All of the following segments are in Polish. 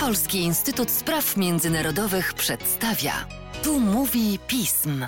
Polski Instytut Spraw Międzynarodowych przedstawia. Tu mówi pism.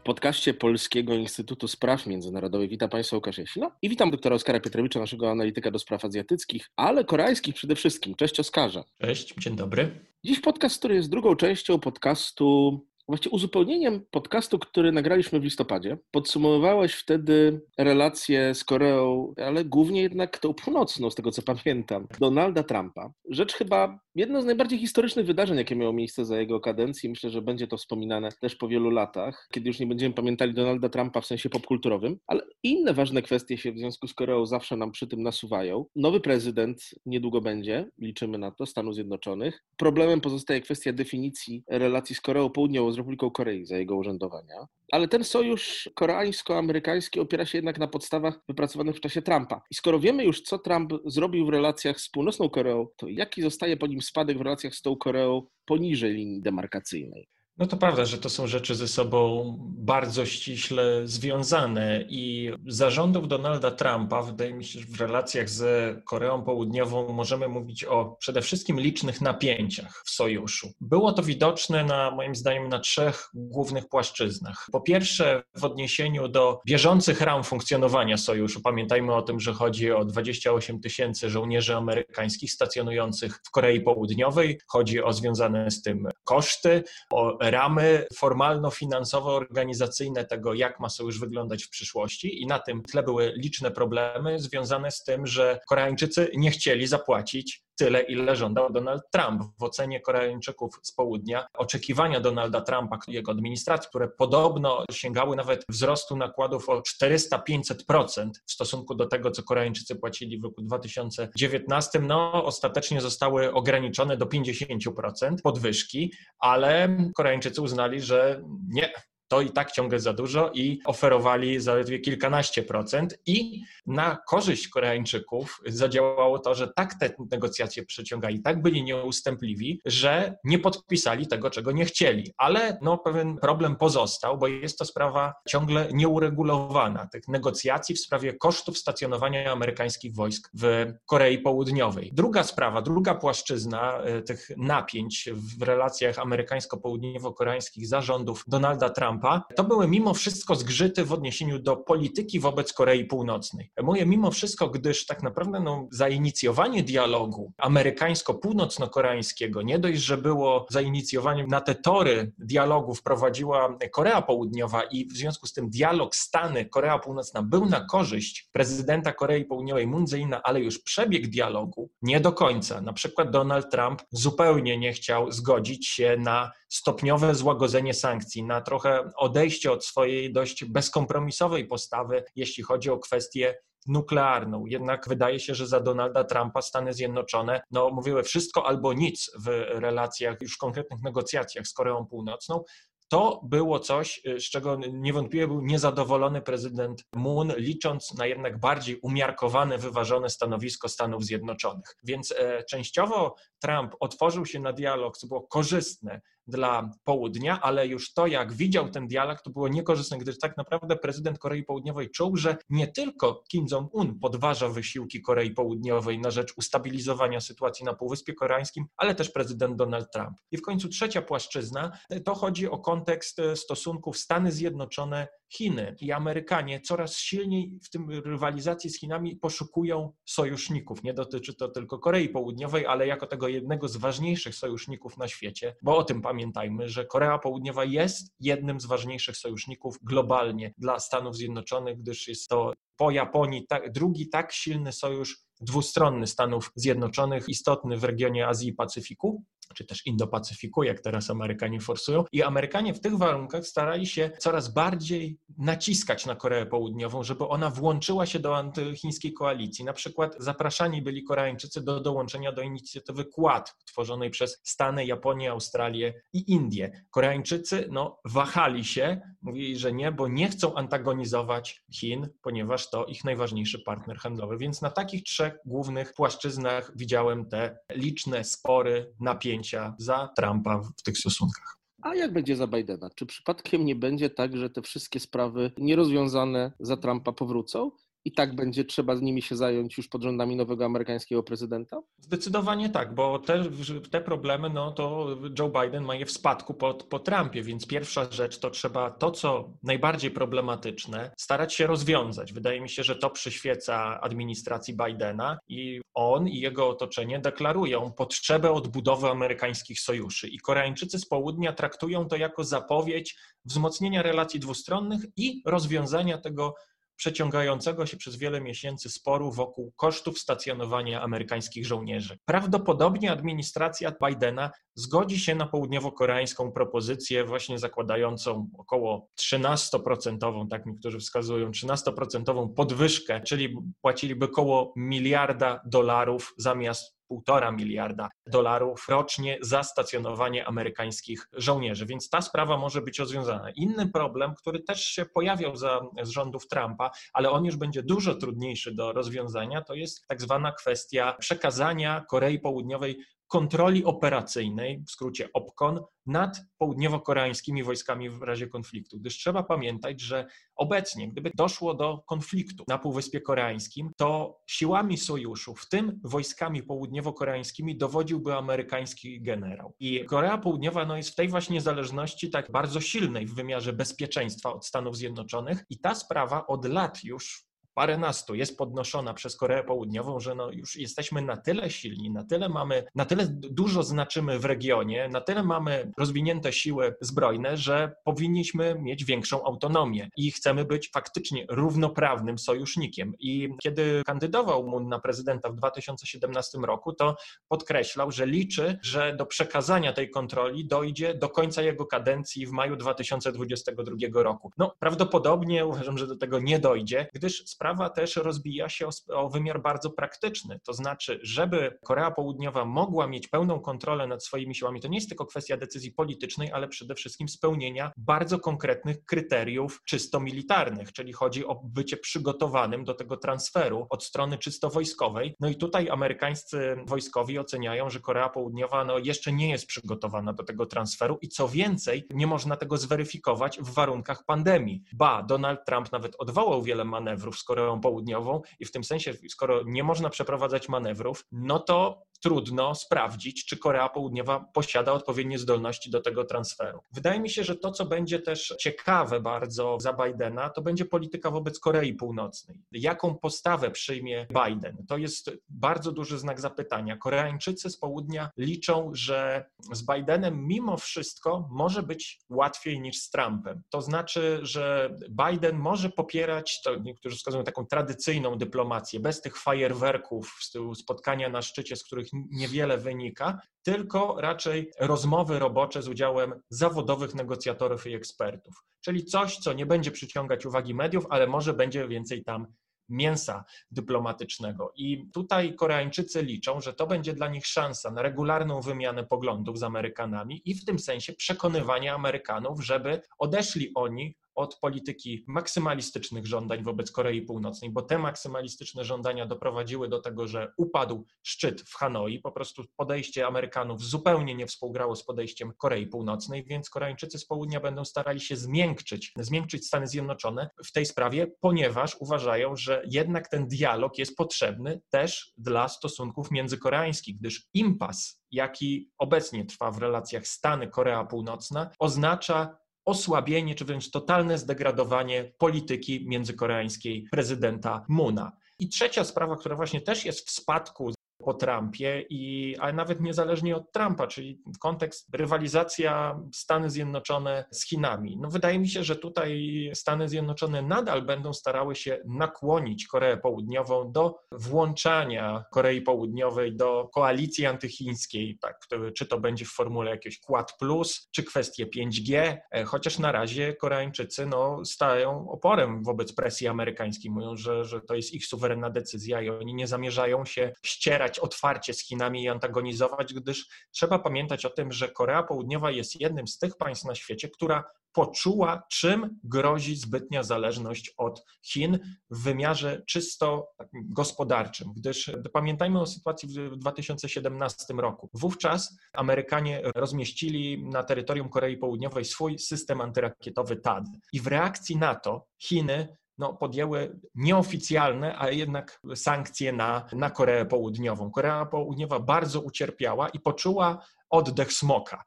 W podcaście Polskiego Instytutu Spraw Międzynarodowych witam Państwa Łukasz Jasina i witam doktora Oskara Pietrowicza, naszego analityka do spraw azjatyckich, ale koreańskich przede wszystkim. Cześć Oskarze. Cześć, dzień dobry. Dziś podcast, który jest drugą częścią podcastu Właściwie uzupełnieniem podcastu, który nagraliśmy w listopadzie, podsumowałeś wtedy relacje z Koreą, ale głównie jednak tą północną, z tego co pamiętam, Donalda Trumpa. Rzecz chyba jedno z najbardziej historycznych wydarzeń, jakie miało miejsce za jego kadencji. Myślę, że będzie to wspominane też po wielu latach, kiedy już nie będziemy pamiętali Donalda Trumpa w sensie popkulturowym, ale inne ważne kwestie się w związku z Koreą zawsze nam przy tym nasuwają. Nowy prezydent niedługo będzie, liczymy na to, Stanów Zjednoczonych. Problemem pozostaje kwestia definicji relacji z Koreą Południową, z Republiką Korei za jego urzędowania. Ale ten sojusz koreańsko-amerykański opiera się jednak na podstawach wypracowanych w czasie Trumpa. I skoro wiemy już, co Trump zrobił w relacjach z Północną Koreą, to jaki zostaje po nim spadek w relacjach z tą Koreą poniżej linii demarkacyjnej? No to prawda, że to są rzeczy ze sobą bardzo ściśle związane i zarządów Donalda Trumpa, wydaje mi się, że w relacjach z Koreą Południową możemy mówić o przede wszystkim licznych napięciach w sojuszu. Było to widoczne na moim zdaniem na trzech głównych płaszczyznach. Po pierwsze w odniesieniu do bieżących ram funkcjonowania sojuszu. Pamiętajmy o tym, że chodzi o 28 tysięcy żołnierzy amerykańskich stacjonujących w Korei Południowej. Chodzi o związane z tym koszty, o ramy formalno-finansowo-organizacyjne tego, jak ma sojusz wyglądać w przyszłości. I na tym tle były liczne problemy związane z tym, że Koreańczycy nie chcieli zapłacić tyle, ile żądał Donald Trump. W ocenie Koreańczyków z południa oczekiwania Donalda Trumpa jego administracji, które podobno sięgały nawet wzrostu nakładów o 400-500% w stosunku do tego, co Koreańczycy płacili w roku 2019, no ostatecznie zostały ograniczone do 50% podwyżki, ale Koreańczycy uznali, że nie, to i tak ciągle za dużo i oferowali zaledwie kilkanaście procent i na korzyść Koreańczyków zadziałało to, że tak te negocjacje przeciągali, tak byli nieustępliwi, że nie podpisali tego, czego nie chcieli. Ale no, pewien problem pozostał, bo jest to sprawa ciągle nieuregulowana, tych negocjacji w sprawie kosztów stacjonowania amerykańskich wojsk w Korei Południowej. Druga sprawa, druga płaszczyzna e, tych napięć w relacjach amerykańsko-południowo-koreańskich zarządów Donalda Trumpa Trumpa, to były mimo wszystko zgrzyty w odniesieniu do polityki wobec Korei Północnej. Mówię mimo wszystko, gdyż tak naprawdę no, zainicjowanie dialogu amerykańsko-północno-koreańskiego, nie dość, że było zainicjowaniem na te tory dialogu wprowadziła Korea Południowa i w związku z tym dialog Stany, Korea Północna był na korzyść prezydenta Korei Południowej Moon Jae-ina, ale już przebieg dialogu nie do końca. Na przykład Donald Trump zupełnie nie chciał zgodzić się na stopniowe złagodzenie sankcji, na trochę odejście od swojej dość bezkompromisowej postawy, jeśli chodzi o kwestię nuklearną. Jednak wydaje się, że za Donalda Trumpa Stany Zjednoczone no, mówiły wszystko albo nic w relacjach, już konkretnych negocjacjach z Koreą Północną. To było coś, z czego niewątpliwie był niezadowolony prezydent Moon, licząc na jednak bardziej umiarkowane, wyważone stanowisko Stanów Zjednoczonych. Więc e, częściowo Trump otworzył się na dialog, co było korzystne dla południa, ale już to, jak widział ten dialog, to było niekorzystne, gdyż tak naprawdę prezydent Korei Południowej czuł, że nie tylko Kim Jong-un podważa wysiłki Korei Południowej na rzecz ustabilizowania sytuacji na Półwyspie Koreańskim, ale też prezydent Donald Trump. I w końcu trzecia płaszczyzna, to chodzi o kontekst stosunków Stany Zjednoczone Chiny i Amerykanie coraz silniej w tym rywalizacji z Chinami poszukują sojuszników. Nie dotyczy to tylko Korei Południowej, ale jako tego jednego z ważniejszych sojuszników na świecie, bo o tym pamiętajmy, że Korea Południowa jest jednym z ważniejszych sojuszników globalnie dla Stanów Zjednoczonych, gdyż jest to po Japonii drugi tak silny sojusz dwustronny Stanów Zjednoczonych, istotny w regionie Azji i Pacyfiku czy też Indo-Pacyfiku, jak teraz Amerykanie forsują. I Amerykanie w tych warunkach starali się coraz bardziej naciskać na Koreę Południową, żeby ona włączyła się do antychińskiej koalicji. Na przykład zapraszani byli Koreańczycy do dołączenia do inicjatywy Quad, tworzonej przez Stany, Japonię, Australię i Indię. Koreańczycy no, wahali się, mówili, że nie, bo nie chcą antagonizować Chin, ponieważ to ich najważniejszy partner handlowy. Więc na takich trzech głównych płaszczyznach widziałem te liczne spory, napięcia, za Trumpa w tych stosunkach. A jak będzie za Bidena? Czy przypadkiem nie będzie tak, że te wszystkie sprawy nierozwiązane za Trumpa powrócą? I tak będzie trzeba z nimi się zająć już pod rządami nowego amerykańskiego prezydenta? Zdecydowanie tak, bo te, te problemy, no to Joe Biden ma je w spadku po, po Trumpie, więc pierwsza rzecz to trzeba to, co najbardziej problematyczne, starać się rozwiązać. Wydaje mi się, że to przyświeca administracji Bidena i on i jego otoczenie deklarują potrzebę odbudowy amerykańskich sojuszy. I Koreańczycy z południa traktują to jako zapowiedź wzmocnienia relacji dwustronnych i rozwiązania tego przeciągającego się przez wiele miesięcy sporu wokół kosztów stacjonowania amerykańskich żołnierzy. Prawdopodobnie administracja Bidena zgodzi się na południowo-koreańską propozycję, właśnie zakładającą około 13%, tak niektórzy wskazują, 13% podwyżkę, czyli płaciliby około miliarda dolarów zamiast półtora miliarda dolarów rocznie za stacjonowanie amerykańskich żołnierzy, więc ta sprawa może być rozwiązana. Inny problem, który też się pojawiał za z rządów Trumpa, ale on już będzie dużo trudniejszy do rozwiązania, to jest tak zwana kwestia przekazania Korei Południowej kontroli operacyjnej, w skrócie OPCON, nad południowo-koreańskimi wojskami w razie konfliktu. Gdyż trzeba pamiętać, że obecnie, gdyby doszło do konfliktu na Półwyspie Koreańskim, to siłami sojuszu, w tym wojskami południowo-koreańskimi, dowodziłby amerykański generał. I Korea Południowa no, jest w tej właśnie zależności tak bardzo silnej w wymiarze bezpieczeństwa od Stanów Zjednoczonych i ta sprawa od lat już paręnastu jest podnoszona przez Koreę Południową, że no już jesteśmy na tyle silni, na tyle mamy, na tyle dużo znaczymy w regionie, na tyle mamy rozwinięte siły zbrojne, że powinniśmy mieć większą autonomię i chcemy być faktycznie równoprawnym sojusznikiem. I kiedy kandydował Moon na prezydenta w 2017 roku, to podkreślał, że liczy, że do przekazania tej kontroli dojdzie do końca jego kadencji w maju 2022 roku. No, prawdopodobnie uważam, że do tego nie dojdzie, gdyż sprawa też rozbija się o, o, wymiar bardzo praktyczny. To znaczy, żeby Korea Południowa mogła mieć pełną kontrolę nad swoimi siłami, to nie jest tylko kwestia decyzji politycznej, ale przede wszystkim spełnienia bardzo konkretnych kryteriów czysto militarnych, czyli chodzi o bycie przygotowanym do tego transferu od strony czysto wojskowej. No i tutaj amerykańscy wojskowi oceniają, że Korea Południowa no, jeszcze nie jest przygotowana do tego transferu i co więcej, nie można tego zweryfikować w warunkach pandemii. Ba, Donald Trump nawet odwołał wiele manewrów z Koreą Południową i w tym sensie, skoro nie można przeprowadzać manewrów, no to trudno sprawdzić, czy Korea Południowa posiada odpowiednie zdolności do tego transferu. Wydaje mi się, że to, co będzie też ciekawe bardzo za Bidena, to będzie polityka wobec Korei Północnej. Jaką postawę przyjmie Biden? To jest bardzo duży znak zapytania. Koreańczycy z południa liczą, że z Bidenem mimo wszystko może być łatwiej niż z Trumpem. To znaczy, że Biden może popierać, to niektórzy wskazują taką tradycyjną dyplomację, bez tych fajerwerków z tyłu spotkania na szczycie, z których niewiele wynika, tylko raczej rozmowy robocze z udziałem zawodowych negocjatorów i ekspertów. Czyli coś, co nie będzie przyciągać uwagi mediów, ale może będzie więcej tam mięsa dyplomatycznego. I tutaj Koreańczycy liczą, że to będzie dla nich szansa na regularną wymianę poglądów z Amerykanami i w tym sensie przekonywanie Amerykanów, żeby odeszli oni od polityki maksymalistycznych żądań wobec Korei Północnej, bo te maksymalistyczne żądania doprowadziły do tego, że upadł szczyt w Hanoi. Po prostu podejście Amerykanów zupełnie nie współgrało z podejściem Korei Północnej, więc Koreańczycy z południa będą starali się zmiękczyć, zmiękczyć Stany Zjednoczone w tej sprawie, ponieważ uważają, że jednak ten dialog jest potrzebny też dla stosunków międzykoreańskich, gdyż impas jaki obecnie trwa w relacjach Stany-Korea Północna, oznacza osłabienie czy wręcz totalne zdegradowanie polityki międzykoreańskiej prezydenta Muna. I trzecia sprawa, która właśnie też jest w spadku po Trumpie, i, ale nawet niezależnie od Trumpa, czyli kontekst rywalizacja Stany Zjednoczone z Chinami. No wydaje mi się, że tutaj Stany Zjednoczone nadal będą starały się nakłonić Koreę Południową do włączania Korei Południowej do koalicji antychińskiej, tak, czy to będzie w formule jakiegoś Quad Plus, czy kwestie 5G, e, chociaż na razie Koreańczycy no, stają oporem wobec presji amerykańskiej, mówią, że, że to jest ich suwerenna decyzja i oni nie zamierzają się ścierać otwarcie z Chinami i antagonizować, gdyż trzeba pamiętać o tym, że Korea Południowa jest jednym z tych państw na świecie, która poczuła, czym grozi zbytnia zależność od Chin w wymiarze czysto gospodarczym, gdyż pamiętajmy o sytuacji w 2017 roku. Wówczas Amerykanie rozmieścili na terytorium Korei Południowej swój system antyrakietowy TAD i w reakcji na to Chiny no, podjęły nieoficjalne, ale jednak sankcje na, na Koreę Południową. Korea Południowa bardzo ucierpiała i poczuła oddech smoka.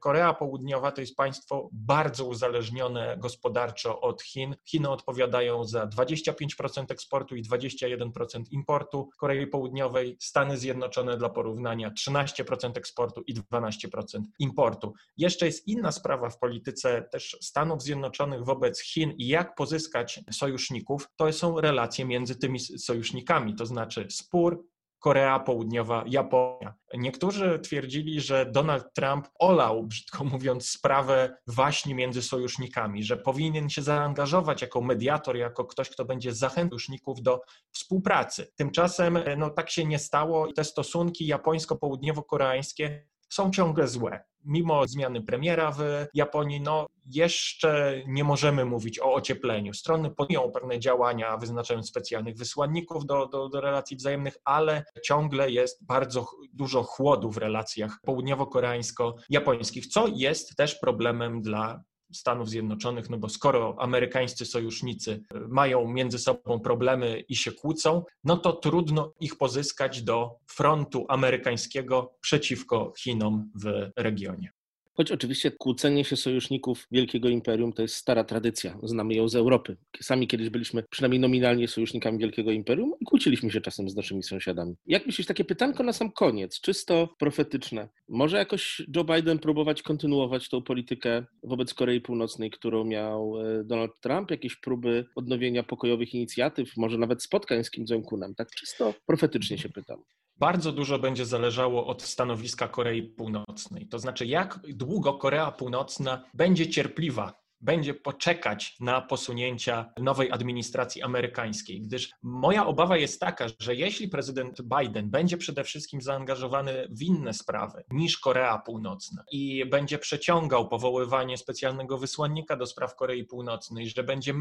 Korea Południowa to jest państwo bardzo uzależnione gospodarczo od Chin. Chiny odpowiadają za 25% eksportu i 21% importu Korei Południowej. Stany Zjednoczone dla porównania 13% eksportu i 12% importu. Jeszcze jest inna sprawa w polityce też Stanów Zjednoczonych wobec Chin i jak pozyskać sojuszników. To są relacje między tymi sojusznikami, to znaczy spór Korea Południowa, Japonia. Niektórzy twierdzili, że Donald Trump olał, brzydko mówiąc, sprawę waśni między sojusznikami, że powinien się zaangażować jako mediator, jako ktoś, kto będzie zachęcał sojuszników do współpracy. Tymczasem no, tak się nie stało i te stosunki japońsko-południowo-koreańskie są ciągle złe. Mimo zmiany premiera w Japonii, no jeszcze nie możemy mówić o ociepleniu. Strony podjął pewne działania, wyznaczając specjalnych wysłanników do, do, do relacji wzajemnych, ale ciągle jest bardzo dużo chłodu w relacjach południowo-koreańsko-japońskich, co jest też problemem dla Stanów Zjednoczonych, no bo skoro amerykańscy sojusznicy mają między sobą problemy i się kłócą, no to trudno ich pozyskać do frontu amerykańskiego przeciwko Chinom w regionie. Choć oczywiście kłócenie się sojuszników Wielkiego Imperium to jest stara tradycja, znamy ją z Europy. Sami kiedyś byliśmy przynajmniej nominalnie sojusznikami Wielkiego Imperium i kłóciliśmy się czasem z naszymi sąsiadami. Jak myślisz, takie pytanko na sam koniec, czysto profetyczne. Może jakoś Joe Biden próbować kontynuować tą politykę wobec Korei Północnej, którą miał e, Donald Trump? Jakieś próby odnowienia pokojowych inicjatyw, może nawet spotkań z Kim Jong-unem? Tak czysto profetycznie się pytam bardzo dużo będzie zależało od stanowiska Korei Północnej. To znaczy, jak długo Korea Północna będzie cierpliwa będzie poczekać na posunięcia nowej administracji amerykańskiej, gdyż moja obawa jest taka, że jeśli prezydent Biden będzie przede wszystkim zaangażowany w inne sprawy niż Korea Północna i będzie przeciągał powoływanie specjalnego wysłannika do spraw Korei Północnej, że, będzie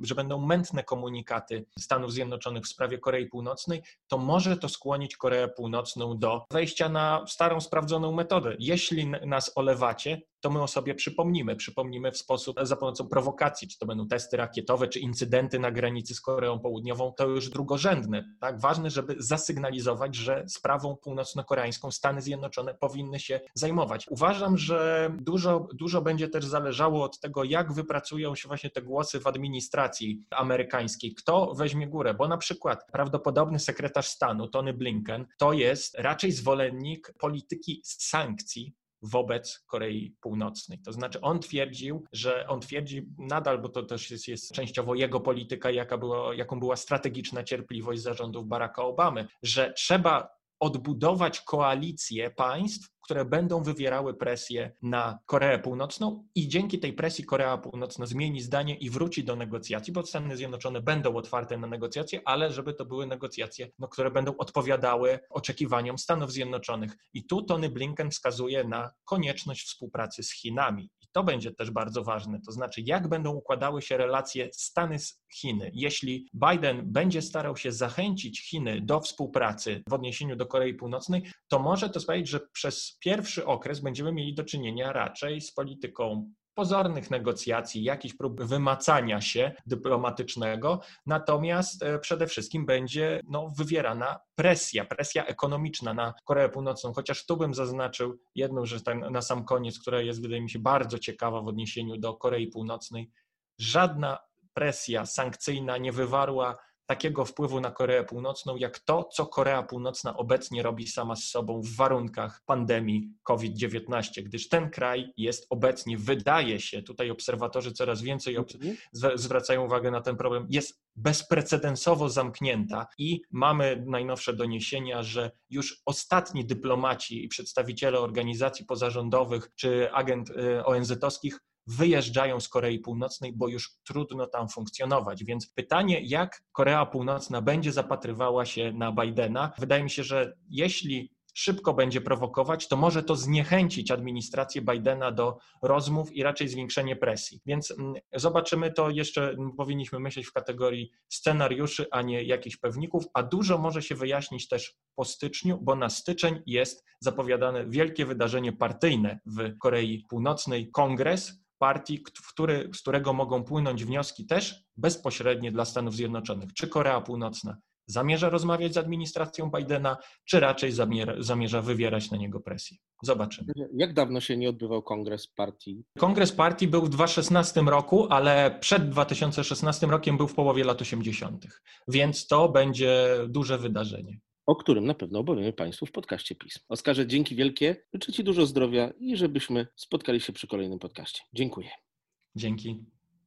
że będą mętne komunikaty Stanów Zjednoczonych w sprawie Korei Północnej, to może to skłonić Koreę Północną do wejścia na starą, sprawdzoną metodę. Jeśli nas olewacie, to my o sobie przypomnimy. Przypomnimy w sposób za pomocą prowokacji, czy to będą testy rakietowe, czy incydenty na granicy z Koreą Południową, to już drugorzędne. Tak? Ważne, żeby zasygnalizować, że sprawą północno-koreańską Stany Zjednoczone powinny się zajmować. Uważam, że dużo, dużo będzie też zależało od tego, jak wypracują się właśnie te głosy w administracji amerykańskiej. Kto weźmie górę? Bo na przykład prawdopodobny sekretarz stanu Tony Blinken to jest raczej zwolennik polityki sankcji wobec Korei Północnej. To znaczy on twierdził, że on twierdzi nadal, bo to też jest, jest częściowo jego polityka, jaka była, jaką była strategiczna cierpliwość zarządów Baracka Obamy, że trzeba odbudować koalicję państw, które będą wywierały presję na Koreę Północną i dzięki tej presji Korea Północna zmieni zdanie i wróci do negocjacji, bo Stany Zjednoczone będą otwarte na negocjacje, ale żeby to były negocjacje, no, które będą odpowiadały oczekiwaniom Stanów Zjednoczonych. I tu Tony Blinken wskazuje na konieczność współpracy z Chinami. To będzie też bardzo ważne, to znaczy jak będą układały się relacje Stany z Chiny. Jeśli Biden będzie starał się zachęcić Chiny do współpracy w odniesieniu do Korei Północnej, to może to sprawić, że przez pierwszy okres będziemy mieli do czynienia raczej z polityką pozornych negocjacji, jakichś prób wymacania się dyplomatycznego, natomiast e, przede wszystkim będzie no, wywierana presja, presja ekonomiczna na Koreę Północną, chociaż tu bym zaznaczył jedną rzecz tak na sam koniec, która jest wydaje mi się bardzo ciekawa w odniesieniu do Korei Północnej. Żadna presja sankcyjna nie wywarła takiego wpływu na Koreę Północną, jak to, co Korea Północna obecnie robi sama z sobą w warunkach pandemii COVID-19, gdyż ten kraj jest obecnie, wydaje się, tutaj obserwatorzy coraz więcej mhm. zwracają uwagę na ten problem, jest bezprecedensowo zamknięta i mamy najnowsze doniesienia, że już ostatni dyplomaci i przedstawiciele organizacji pozarządowych czy agent y, ONZ-owskich wyjeżdżają z Korei Północnej, bo już trudno tam funkcjonować. Więc pytanie, jak Korea Północna będzie zapatrywała się na Bidena, wydaje mi się, że jeśli szybko będzie prowokować, to może to zniechęcić administrację Bidena do rozmów i raczej zwiększenie presji. Więc mm, zobaczymy to jeszcze, powinniśmy myśleć w kategorii scenariuszy, a nie jakichś pewników, a dużo może się wyjaśnić też po styczniu, bo na styczeń jest zapowiadane wielkie wydarzenie partyjne w Korei Północnej, kongres, partii, który, z którego mogą płynąć wnioski też bezpośrednie dla Stanów Zjednoczonych. Czy Korea Północna zamierza rozmawiać z administracją Bidena, czy raczej zamierza, zamierza wywierać na niego presję? Zobaczymy. Jak dawno się nie odbywał kongres partii? Kongres partii był w 2016 roku, ale przed 2016 rokiem był w połowie lat 80., więc to będzie duże wydarzenie o którym na pewno opowiemy Państwu w podcaście PiS. Oskarze, dzięki wielkie, życzę Ci dużo zdrowia i żebyśmy spotkali się przy kolejnym podcaście. Dziękuję. Dzięki.